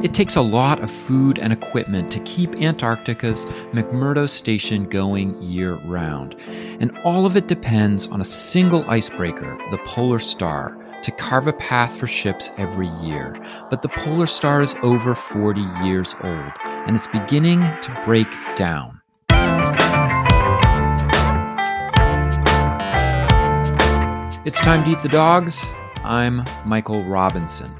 It takes a lot of food and equipment to keep Antarctica's McMurdo Station going year round. And all of it depends on a single icebreaker, the Polar Star, to carve a path for ships every year. But the Polar Star is over 40 years old, and it's beginning to break down. It's time to eat the dogs. I'm Michael Robinson.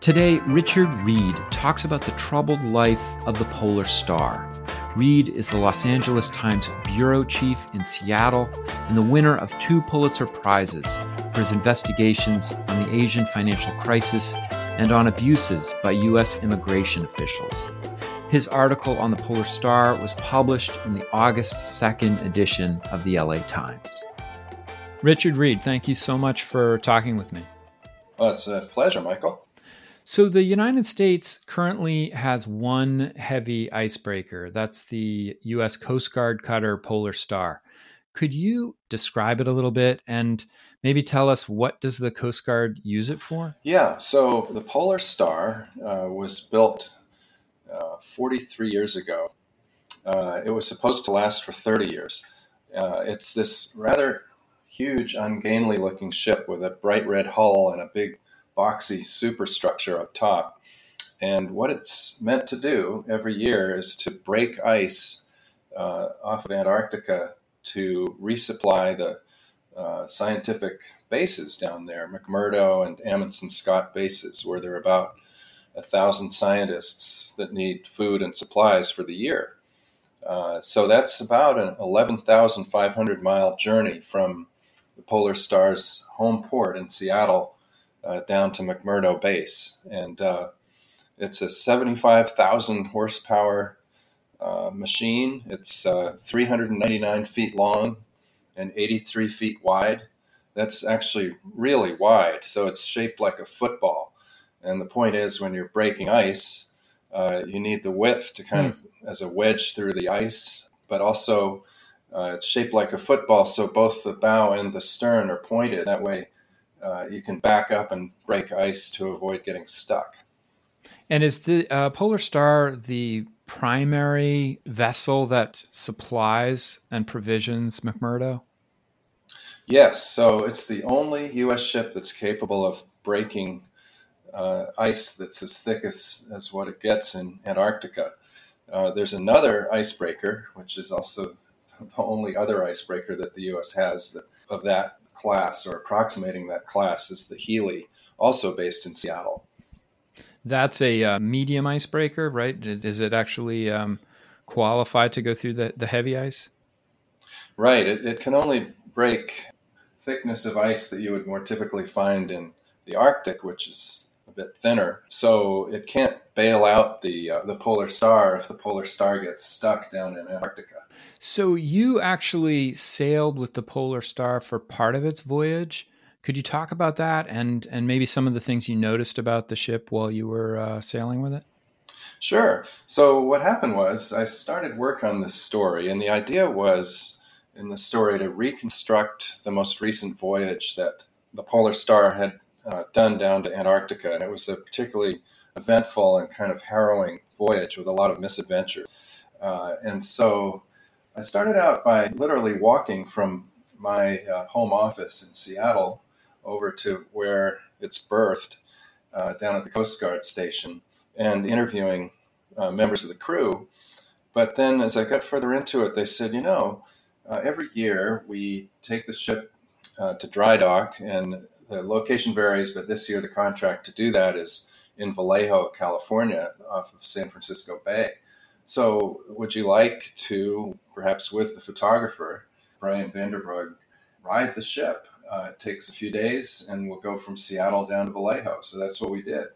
Today, Richard Read talks about the troubled life of the Polar Star. Read is the Los Angeles Times bureau chief in Seattle and the winner of two Pulitzer Prizes for his investigations on the Asian financial crisis and on abuses by U.S. immigration officials. His article on the Polar Star was published in the August 2nd edition of the LA Times. Richard Read, thank you so much for talking with me. Well, it's a pleasure, Michael. So the United States currently has one heavy icebreaker. That's the U.S. Coast Guard cutter Polar Star. Could you describe it a little bit and maybe tell us what does the Coast Guard use it for? Yeah, so the Polar Star uh, was built uh, 43 years ago. Uh, it was supposed to last for 30 years. Uh, it's this rather huge, ungainly looking ship with a bright red hull and a big boxy superstructure up top. And what it's meant to do every year is to break ice uh, off of Antarctica to resupply the uh, scientific bases down there, McMurdo and Amundsen Scott bases, where there are about a thousand scientists that need food and supplies for the year. Uh, so that's about an 11,500 mile journey from the Polar Star's home port in Seattle uh, down to McMurdo Base. And uh, it's a 75,000 horsepower uh, machine. It's uh, 399 feet long and 83 feet wide. That's actually really wide. So it's shaped like a football. And the point is, when you're breaking ice, uh, you need the width to kind mm. of as a wedge through the ice, but also uh, it's shaped like a football, so both the bow and the stern are pointed. That way, uh, you can back up and break ice to avoid getting stuck. And is the uh, Polar Star the primary vessel that supplies and provisions McMurdo? Yes. So it's the only U.S. ship that's capable of breaking uh, ice that's as thick as, as what it gets in Antarctica. Uh, there's another icebreaker, which is also the only other icebreaker that the U.S. has that, of that class or approximating that class is the Healy, also based in Seattle. That's a uh, medium icebreaker, right? Is it actually um, qualified to go through the, the heavy ice? Right. It, it can only break thickness of ice that you would more typically find in the Arctic, which is bit thinner. So it can't bail out the uh, the polar star if the polar star gets stuck down in Antarctica. So you actually sailed with the Polar Star for part of its voyage. Could you talk about that and and maybe some of the things you noticed about the ship while you were uh, sailing with it? Sure. So what happened was I started work on this story, and the idea was in the story to reconstruct the most recent voyage that the Polar Star had uh, done down to Antarctica, and it was a particularly eventful and kind of harrowing voyage with a lot of misadventures. Uh, and so I started out by literally walking from my uh, home office in Seattle over to where it's berthed uh, down at the Coast Guard station and interviewing uh, members of the crew. But then as I got further into it, they said, you know, uh, every year we take the ship uh, to dry dock and the location varies, but this year the contract to do that is in Vallejo, California, off of San Francisco Bay. So, would you like to, perhaps with the photographer, Brian van der Brug, ride the ship? Uh, it takes a few days and we'll go from Seattle down to Vallejo. So, that's what we did.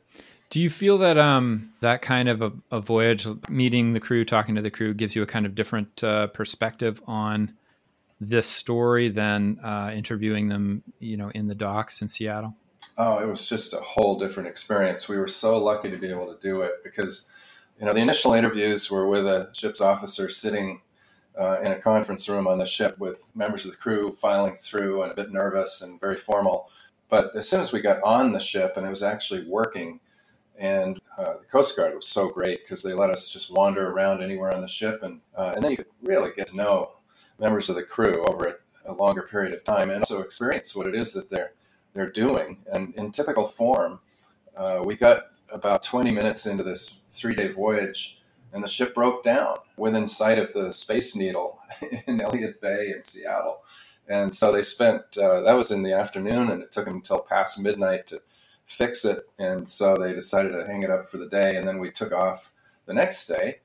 Do you feel that um, that kind of a, a, voyage, meeting the crew, talking to the crew, gives you a kind of different uh, perspective on this story than uh, interviewing them, you know, in the docks in Seattle? Oh, it was just a whole different experience. We were so lucky to be able to do it because you know, the initial interviews were with a ship's officer sitting uh, in a conference room on the ship with members of the crew filing through and a bit nervous and very formal. But as soon as we got on the ship and it was actually working, And uh, the Coast Guard was so great because they let us just wander around anywhere on the ship, and uh, and then you could really get to know members of the crew over a, a longer period of time, and also experience what it is that they're they're doing. And in typical form, uh, we got about 20 minutes into this three day voyage, and the ship broke down within sight of the Space Needle in Elliott Bay in Seattle. And so they spent, uh, that was in the afternoon, and it took them until past midnight to fix it. And so they decided to hang it up for the day. And then we took off the next day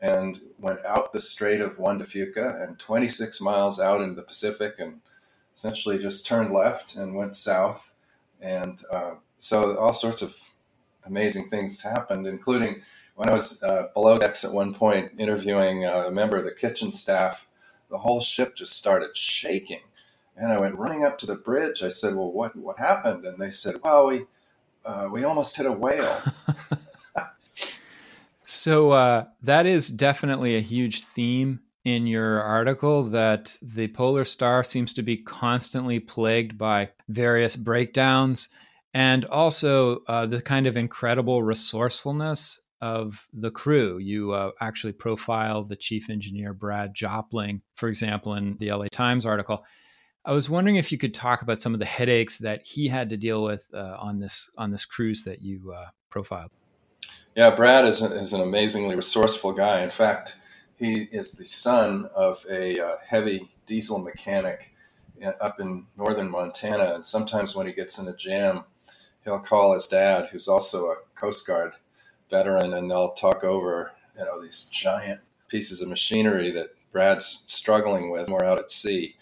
and went out the Strait of Juan de Fuca and 26 miles out into the Pacific and essentially just turned left and went south. And uh, so all sorts of amazing things happened, including when I was uh, below decks at one point interviewing a member of the kitchen staff. The whole ship just started shaking, and I went running up to the bridge. I said, "Well, what what happened?" And they said, "Well, we uh, we almost hit a whale." so uh, that is definitely a huge theme in your article that the polar star seems to be constantly plagued by various breakdowns and also uh, the kind of incredible resourcefulness of the crew. You uh, actually profile the chief engineer, Brad Jopling, for example, in the LA Times article. I was wondering if you could talk about some of the headaches that he had to deal with uh, on this on this cruise that you uh, profiled. Yeah, Brad is, a, is an amazingly resourceful guy. In fact, he is the son of a uh, heavy diesel mechanic up in northern Montana. And sometimes when he gets in a jam, he'll call his dad, who's also a Coast Guard veteran, and they'll talk over you know these giant pieces of machinery that Brad's struggling with more out at sea.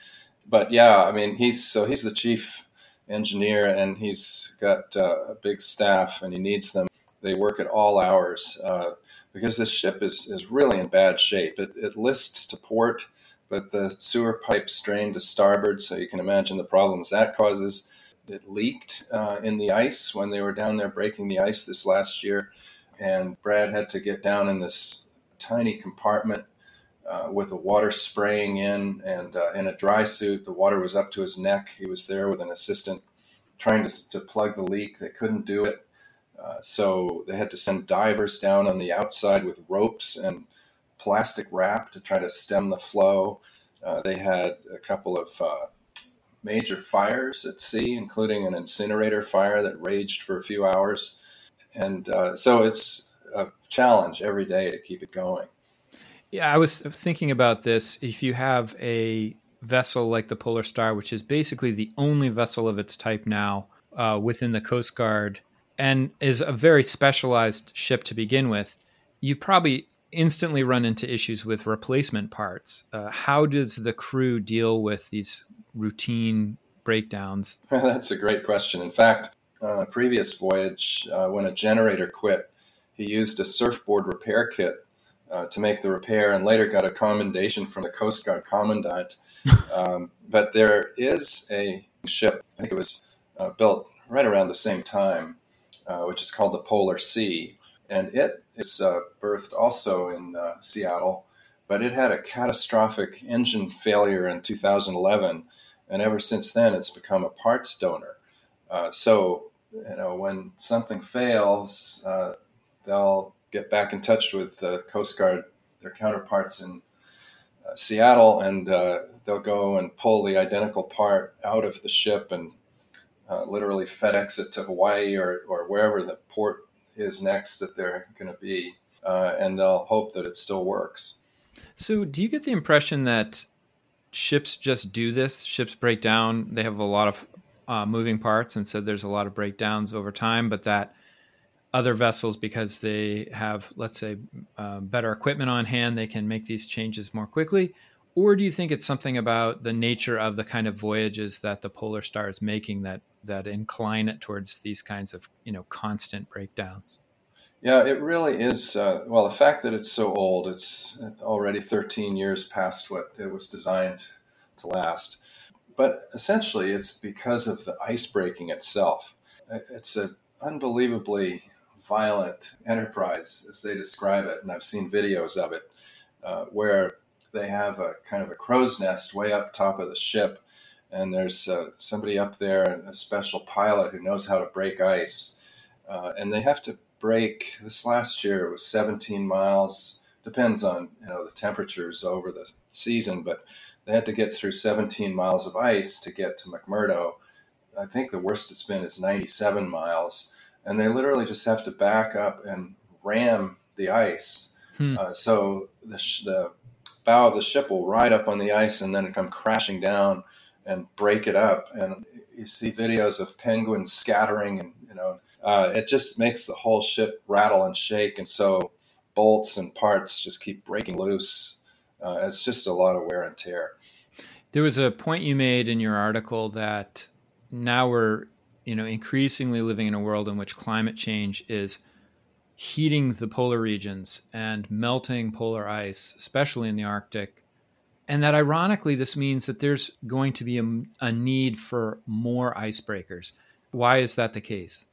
But yeah, I mean he's so he's the chief engineer and he's got uh, a big staff and he needs them. They work at all hours. Uh, because this ship is, is really in bad shape. It, it lists to port, but the sewer pipe strained to starboard, so you can imagine the problems that causes. It leaked uh, in the ice when they were down there breaking the ice this last year, and Brad had to get down in this tiny compartment uh, with the water spraying in and uh, in a dry suit. The water was up to his neck. He was there with an assistant trying to, to plug the leak. They couldn't do it. Uh, so they had to send divers down on the outside with ropes and plastic wrap to try to stem the flow. Uh, they had a couple of uh, major fires at sea, including an incinerator fire that raged for a few hours. And uh, so it's a challenge every day to keep it going. Yeah, I was thinking about this. If you have a vessel like the Polar Star, which is basically the only vessel of its type now uh, within the Coast Guard and is a very specialized ship to begin with, you probably instantly run into issues with replacement parts. Uh, how does the crew deal with these routine breakdowns? That's a great question. In fact, on a previous voyage, uh, when a generator quit, he used a surfboard repair kit uh, to make the repair and later got a commendation from the Coast Guard commandant. um, but there is a ship, I think it was uh, built right around the same time, uh, which is called the Polar Sea. And it is uh, berthed also in uh, Seattle, but it had a catastrophic engine failure in 2011. And ever since then, it's become a parts donor. Uh, so, you know, when something fails, uh, they'll get back in touch with the Coast Guard, their counterparts in Seattle, and they'll go and pull the identical part out of the ship and uh, literally FedEx it to Hawaii or, or wherever the port is next that they're going to be, uh, and they'll hope that it still works. So, do you get the impression that ships just do this? Ships break down. They have a lot of uh, moving parts, and so there's a lot of breakdowns over time. But that other vessels, because they have, let's say, uh, better equipment on hand, they can make these changes more quickly or do you think it's something about the nature of the kind of voyages that the polar star is making that that incline it towards these kinds of you know constant breakdowns? Yeah it really is uh, well the fact that it's so old it's already 13 years past what it was designed to last. But essentially it's because of the ice breaking itself. It's an unbelievably violent enterprise as they describe it and i've seen videos of it uh, where they have a kind of a crow's nest way up top of the ship, and there's uh, somebody up there, a special pilot who knows how to break ice, uh, and they have to break this last year. It was 17 miles. Depends on you know the temperatures over the season, but they had to get through 17 miles of ice to get to McMurdo. I think the worst it's been is 97 miles, and they literally just have to back up and ram the ice. Hmm. Uh, so the, sh- the bow of the ship will ride up on the ice and then come crashing down and break it up. And you see videos of penguins scattering, and you know, uh, it just makes the whole ship rattle and shake. And so bolts and parts just keep breaking loose. Uh, it's just a lot of wear and tear. There was a point you made in your article that now we're, you know, increasingly living in a world in which climate change is heating the polar regions and melting polar ice, especially in the Arctic. And that ironically, this means that there's going to be a, a, need for more icebreakers. Why is that the case?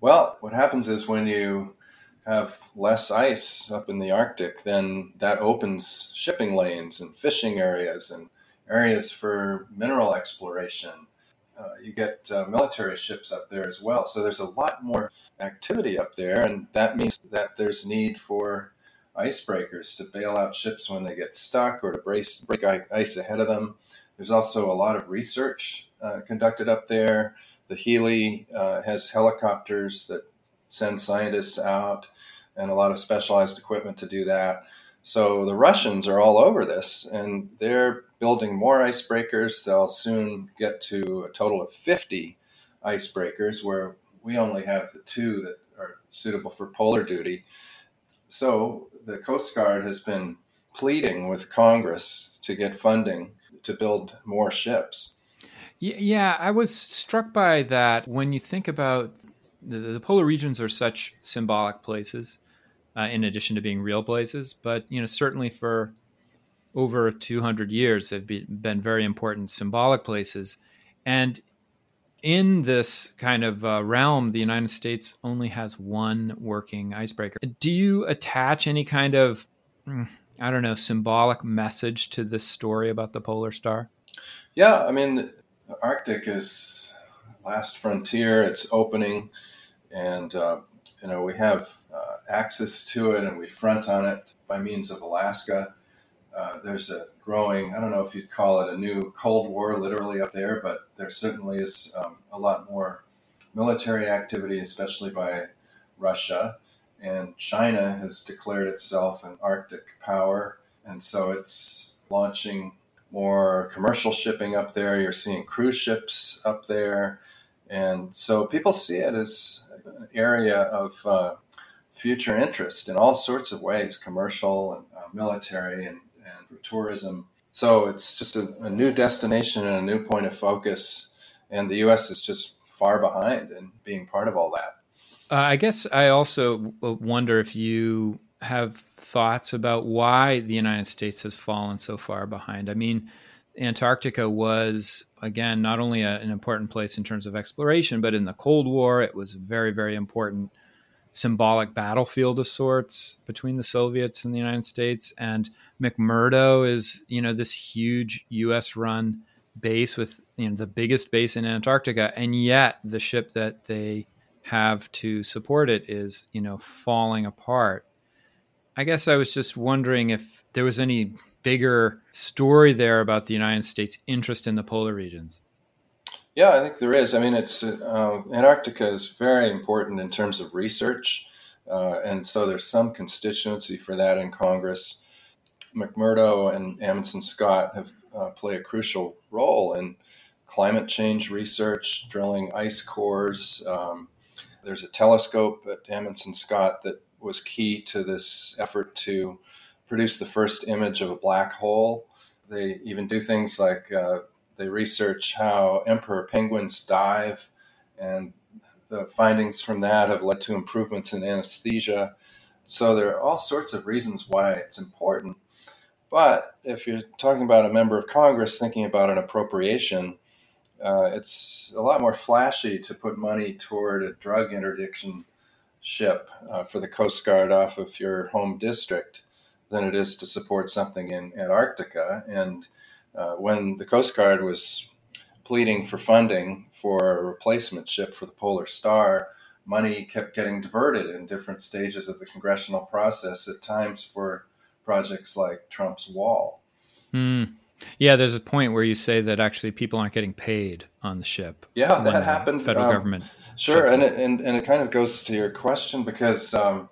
Well, what happens is when you have less ice up in the Arctic, then that opens shipping lanes and fishing areas and areas for mineral exploration uh, you get uh, military ships up there as well. So there's a lot more activity up there, and that means that there's need for icebreakers to bail out ships when they get stuck or to brace, break ice ahead of them. There's also a lot of research uh, conducted up there. The Healy uh, has helicopters that send scientists out and a lot of specialized equipment to do that. So the Russians are all over this, and they're building more icebreakers. They'll soon get to a total of 50 icebreakers, where we only have the two that are suitable for polar duty. So the Coast Guard has been pleading with Congress to get funding to build more ships. Yeah, I was struck by that when you think about the, the polar regions are such symbolic places, uh, in addition to being real places. But you know, certainly for over 200 years have been very important symbolic places. And in this kind of uh, realm, the United States only has one working icebreaker. Do you attach any kind of, mm, I don't know, symbolic message to this story about the polar star? Yeah, I mean, Arctic is last frontier. It's opening, and uh, you know we have uh, access to it, and we front on it by means of Alaska. Uh, there's a growing, I don't know if you'd call it a new Cold War literally up there, but there certainly is um, a lot more military activity, especially by Russia. And China has declared itself an Arctic power. And so it's launching more commercial shipping up there. You're seeing cruise ships up there. And so people see it as an area of uh, future interest in all sorts of ways commercial and uh, military and for tourism. So it's just a, a, new destination and a new point of focus. And the U.S. is just far behind in being part of all that. Uh, I guess I also wonder if you have thoughts about why the United States has fallen so far behind. I mean, Antarctica was, again, not only a, an important place in terms of exploration, but in the Cold War, it was very, very important symbolic battlefield of sorts between the Soviets and the United States. And McMurdo is, you know, this huge U.S. run base with you know the biggest base in Antarctica, and yet the ship that they have to support it is, you know, falling apart. I guess I was just wondering if there was any bigger story there about the United States' interest in the polar regions. Yeah, I think there is. I mean, it's uh, Antarctica is very important in terms of research, uh, and so there's some constituency for that in Congress. McMurdo and Amundsen Scott have uh, play a crucial role in climate change research, drilling ice cores. Um, there's a telescope at Amundsen Scott that was key to this effort to produce the first image of a black hole. They even do things like uh, they research how emperor penguins dive, and the findings from that have led to improvements in anesthesia. So there are all sorts of reasons why it's important. But if you're talking about a member of Congress thinking about an appropriation, uh, it's a lot more flashy to put money toward a drug interdiction ship uh, for the Coast Guard off of your home district than it is to support something in Antarctica. And uh, when the Coast Guard was pleading for funding for a replacement ship for the Polar Star, money kept getting diverted in different stages of the congressional process, at times for projects like Trump's wall. Mm. Yeah, there's a point where you say that actually people aren't getting paid on the ship. Yeah, that happened. Federal um, government. Sure, and it, and and it kind of goes to your question because um,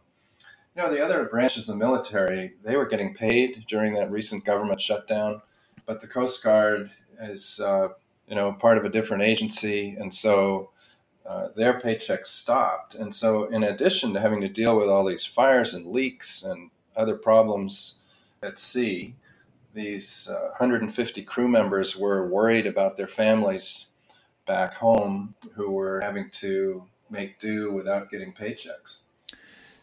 you know the other branches of the military they were getting paid during that recent government shutdown, but the Coast Guard is uh, you know part of a different agency, and so. Uh, their paychecks stopped. And so, in addition to having to deal with all these fires and leaks and other problems at sea, these uh, 150 crew members were worried about their families back home who were having to make do without getting paychecks.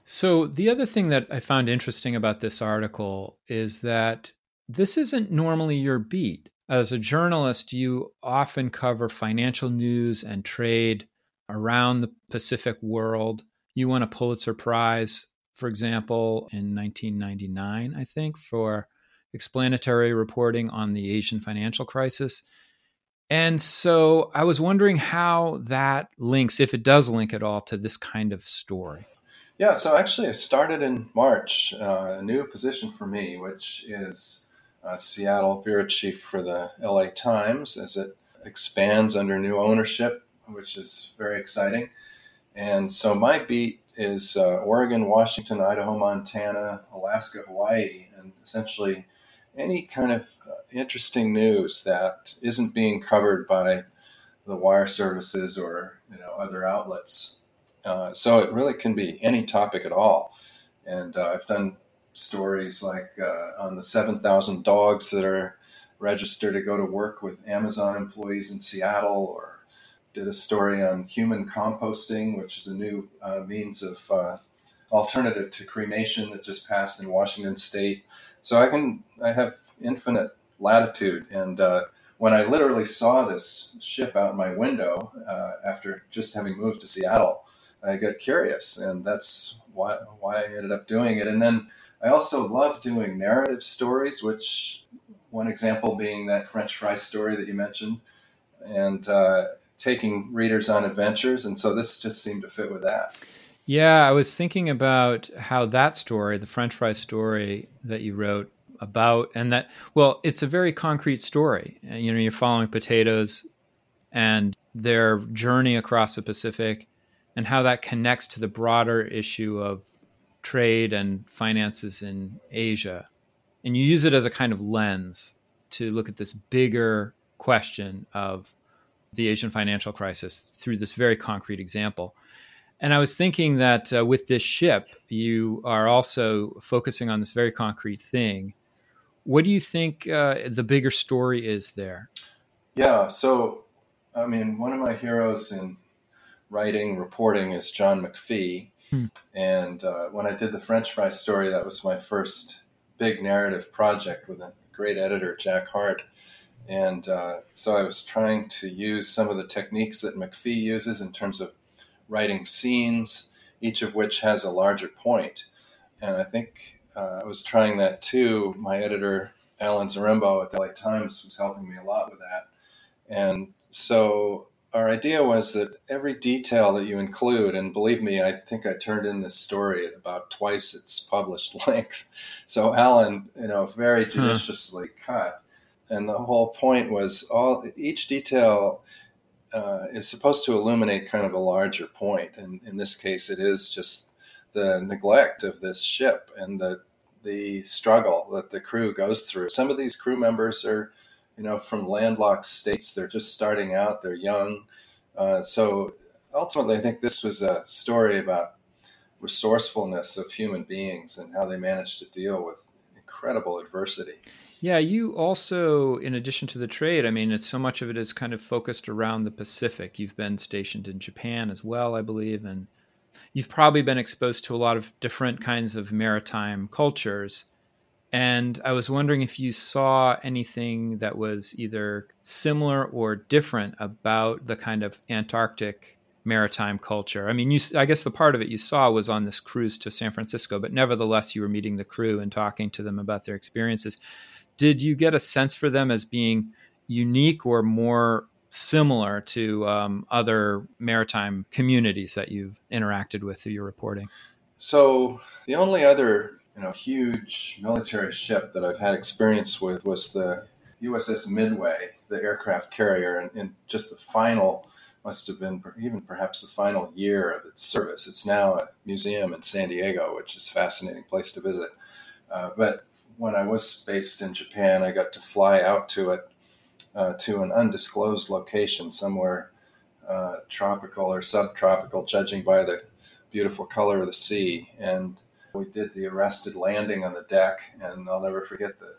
So, the other thing that I found interesting about this article is that this isn't normally your beat. As a journalist, you often cover financial news and trade around the Pacific world. You won a Pulitzer Prize, for example, in 1999, I think, for explanatory reporting on the Asian financial crisis. And so I was wondering how that links, if it does link at all, to this kind of story. Yeah, so actually, I started in March, uh, a new position for me, which is Seattle bureau chief for the LA Times as it expands under new ownership, which is very exciting. And so my beat is uh, Oregon, Washington, Idaho, Montana, Alaska, Hawaii, and essentially any kind of uh, interesting news that isn't being covered by the wire services or you know other outlets. Uh, so it really can be any topic at all. And uh, I've done stories like uh, on the 7,000 dogs that are registered to go to work with Amazon employees in Seattle, or did a story on human composting, which is a new uh, means of uh, alternative to cremation that just passed in Washington State. So I can I have infinite latitude, and uh, when I literally saw this ship out my window uh, after just having moved to Seattle, I got curious, and that's why why I ended up doing it. And then I also love doing narrative stories, which one example being that French fry story that you mentioned, and uh, taking readers on adventures. And so this just seemed to fit with that. Yeah, I was thinking about how that story, the French fry story that you wrote about, and that, well, it's a very concrete story. You know, you're following potatoes and their journey across the Pacific and how that connects to the broader issue of trade and finances in Asia. And you use it as a kind of lens to look at this bigger question of the Asian financial crisis through this very concrete example. And I was thinking that uh, with this ship, you are also focusing on this very concrete thing. What do you think uh, the bigger story is there? Yeah, so I mean, one of my heroes in writing, reporting is John McPhee. Hmm. And uh, when I did the French fry story, that was my first big narrative project with a great editor, Jack Hart. And uh, so I was trying to use some of the techniques that McPhee uses in terms of writing scenes, each of which has a larger point. And I think uh, I was trying that too. My editor, Alan Zarembo at the LA Times, was helping me a lot with that. And so our idea was that every detail that you include, and believe me, I think I turned in this story at about twice its published length. So Alan, you know, very judiciously huh. cut. And the whole point was all each detail uh, is supposed to illuminate kind of a larger point. And in this case, it is just the neglect of this ship and the the struggle that the crew goes through. Some of these crew members are, you know, from landlocked states. They're just starting out. They're young. Uh, so ultimately, I think this was a story about resourcefulness of human beings and how they manage to deal with incredible adversity. Yeah, you also, in addition to the trade, I mean, it's so much of it is kind of focused around the Pacific. You've been stationed in Japan as well, I believe, and you've probably been exposed to a lot of different kinds of maritime cultures. And I was wondering if you saw anything that was either similar or different about the kind of Antarctic maritime culture. I mean, you, I guess the part of it you saw was on this cruise to San Francisco, but nevertheless, you were meeting the crew and talking to them about their experiences did you get a sense for them as being unique or more similar to um, other maritime communities that you've interacted with through your reporting? So the only other you know huge military ship that I've had experience with was the USS Midway, the aircraft carrier, and, just the final must have been even perhaps the final year of its service. It's now a museum in San Diego, which is a fascinating place to visit. Uh, but when I was based in Japan, I got to fly out to it uh, to an undisclosed location somewhere uh, tropical or subtropical, judging by the beautiful color of the sea. And we did the arrested landing on the deck, and I'll never forget the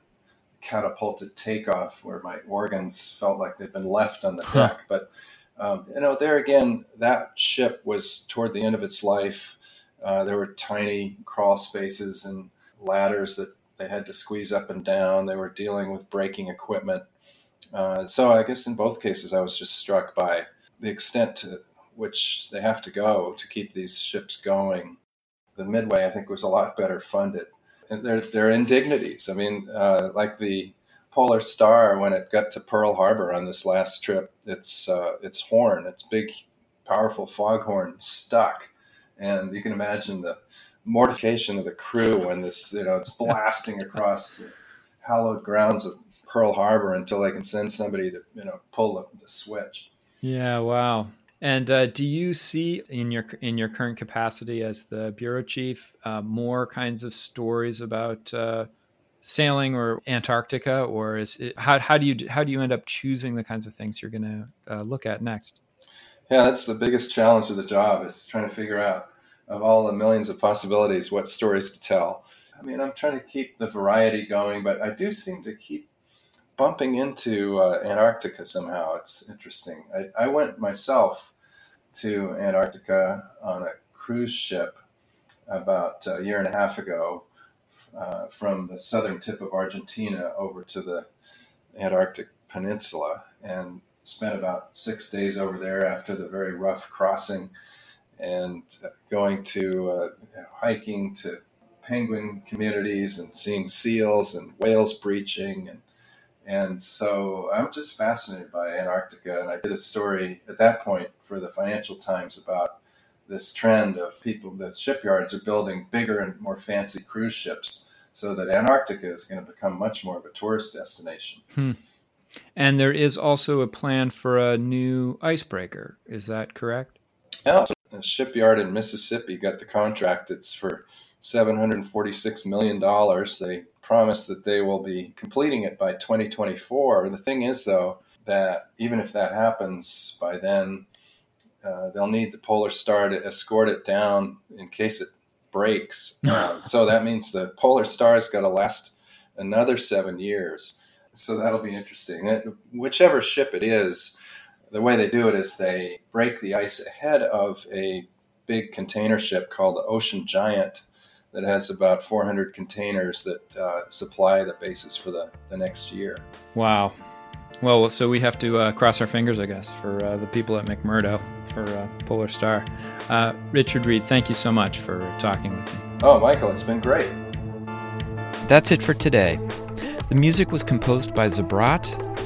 catapulted takeoff where my organs felt like they'd been left on the deck. But um, you know, there again, that ship was toward the end of its life. Uh, there were tiny crawl spaces and ladders that they had to squeeze up and down. They were dealing with braking equipment. Uh, so I guess in both cases, I was just struck by the extent to which they have to go to keep these ships going. The Midway, I think, was a lot better funded. And there, there are indignities. I mean, uh, like the Polar Star, when it got to Pearl Harbor on this last trip, its uh, its horn, its big, powerful foghorn, stuck, and you can imagine the mortification of the crew when this, you know, it's blasting across hallowed grounds of Pearl Harbor until they can send somebody to, you know, pull the, the switch. Yeah, wow. And uh, do you see in your in your current capacity as the bureau chief uh, more kinds of stories about uh, sailing or Antarctica, or is it, how how do you how do you end up choosing the kinds of things you're going to uh, look at next? Yeah, that's the biggest challenge of the job is trying to figure out of all the millions of possibilities, what stories to tell. I mean, I'm trying to keep the variety going, but I do seem to keep bumping into uh, Antarctica somehow. It's interesting. I, I, went myself to Antarctica on a cruise ship about a year and a half ago uh, from the southern tip of Argentina over to the Antarctic Peninsula and spent about six days over there after the very rough crossing and going to uh, hiking to penguin communities and seeing seals and whales breaching and and so I'm just fascinated by Antarctica and I did a story at that point for the Financial Times about this trend of people the shipyards are building bigger and more fancy cruise ships so that Antarctica is going to become much more of a tourist destination. Hmm. And there is also a plan for a new icebreaker. Is that correct? Yeah, a shipyard in Mississippi got the contract. It's for $746 million. They promise that they will be completing it by 2024. The thing is, though, that even if that happens by then, uh, they'll need the Polar Star to escort it down in case it breaks. Uh, so that means the Polar Star's got to last another seven years. So that'll be interesting. It, whichever ship it is, the way they do it is they break the ice ahead of a big container ship called the Ocean Giant that has about 400 containers that uh, supply the basis for the, the next year. Wow. Well, so we have to uh, cross our fingers, I guess, for uh, the people at McMurdo for uh, Polar Star. Uh, Richard Read, thank you so much for talking with me. Oh, Michael, it's been great. That's it for today. The music was composed by Zabrat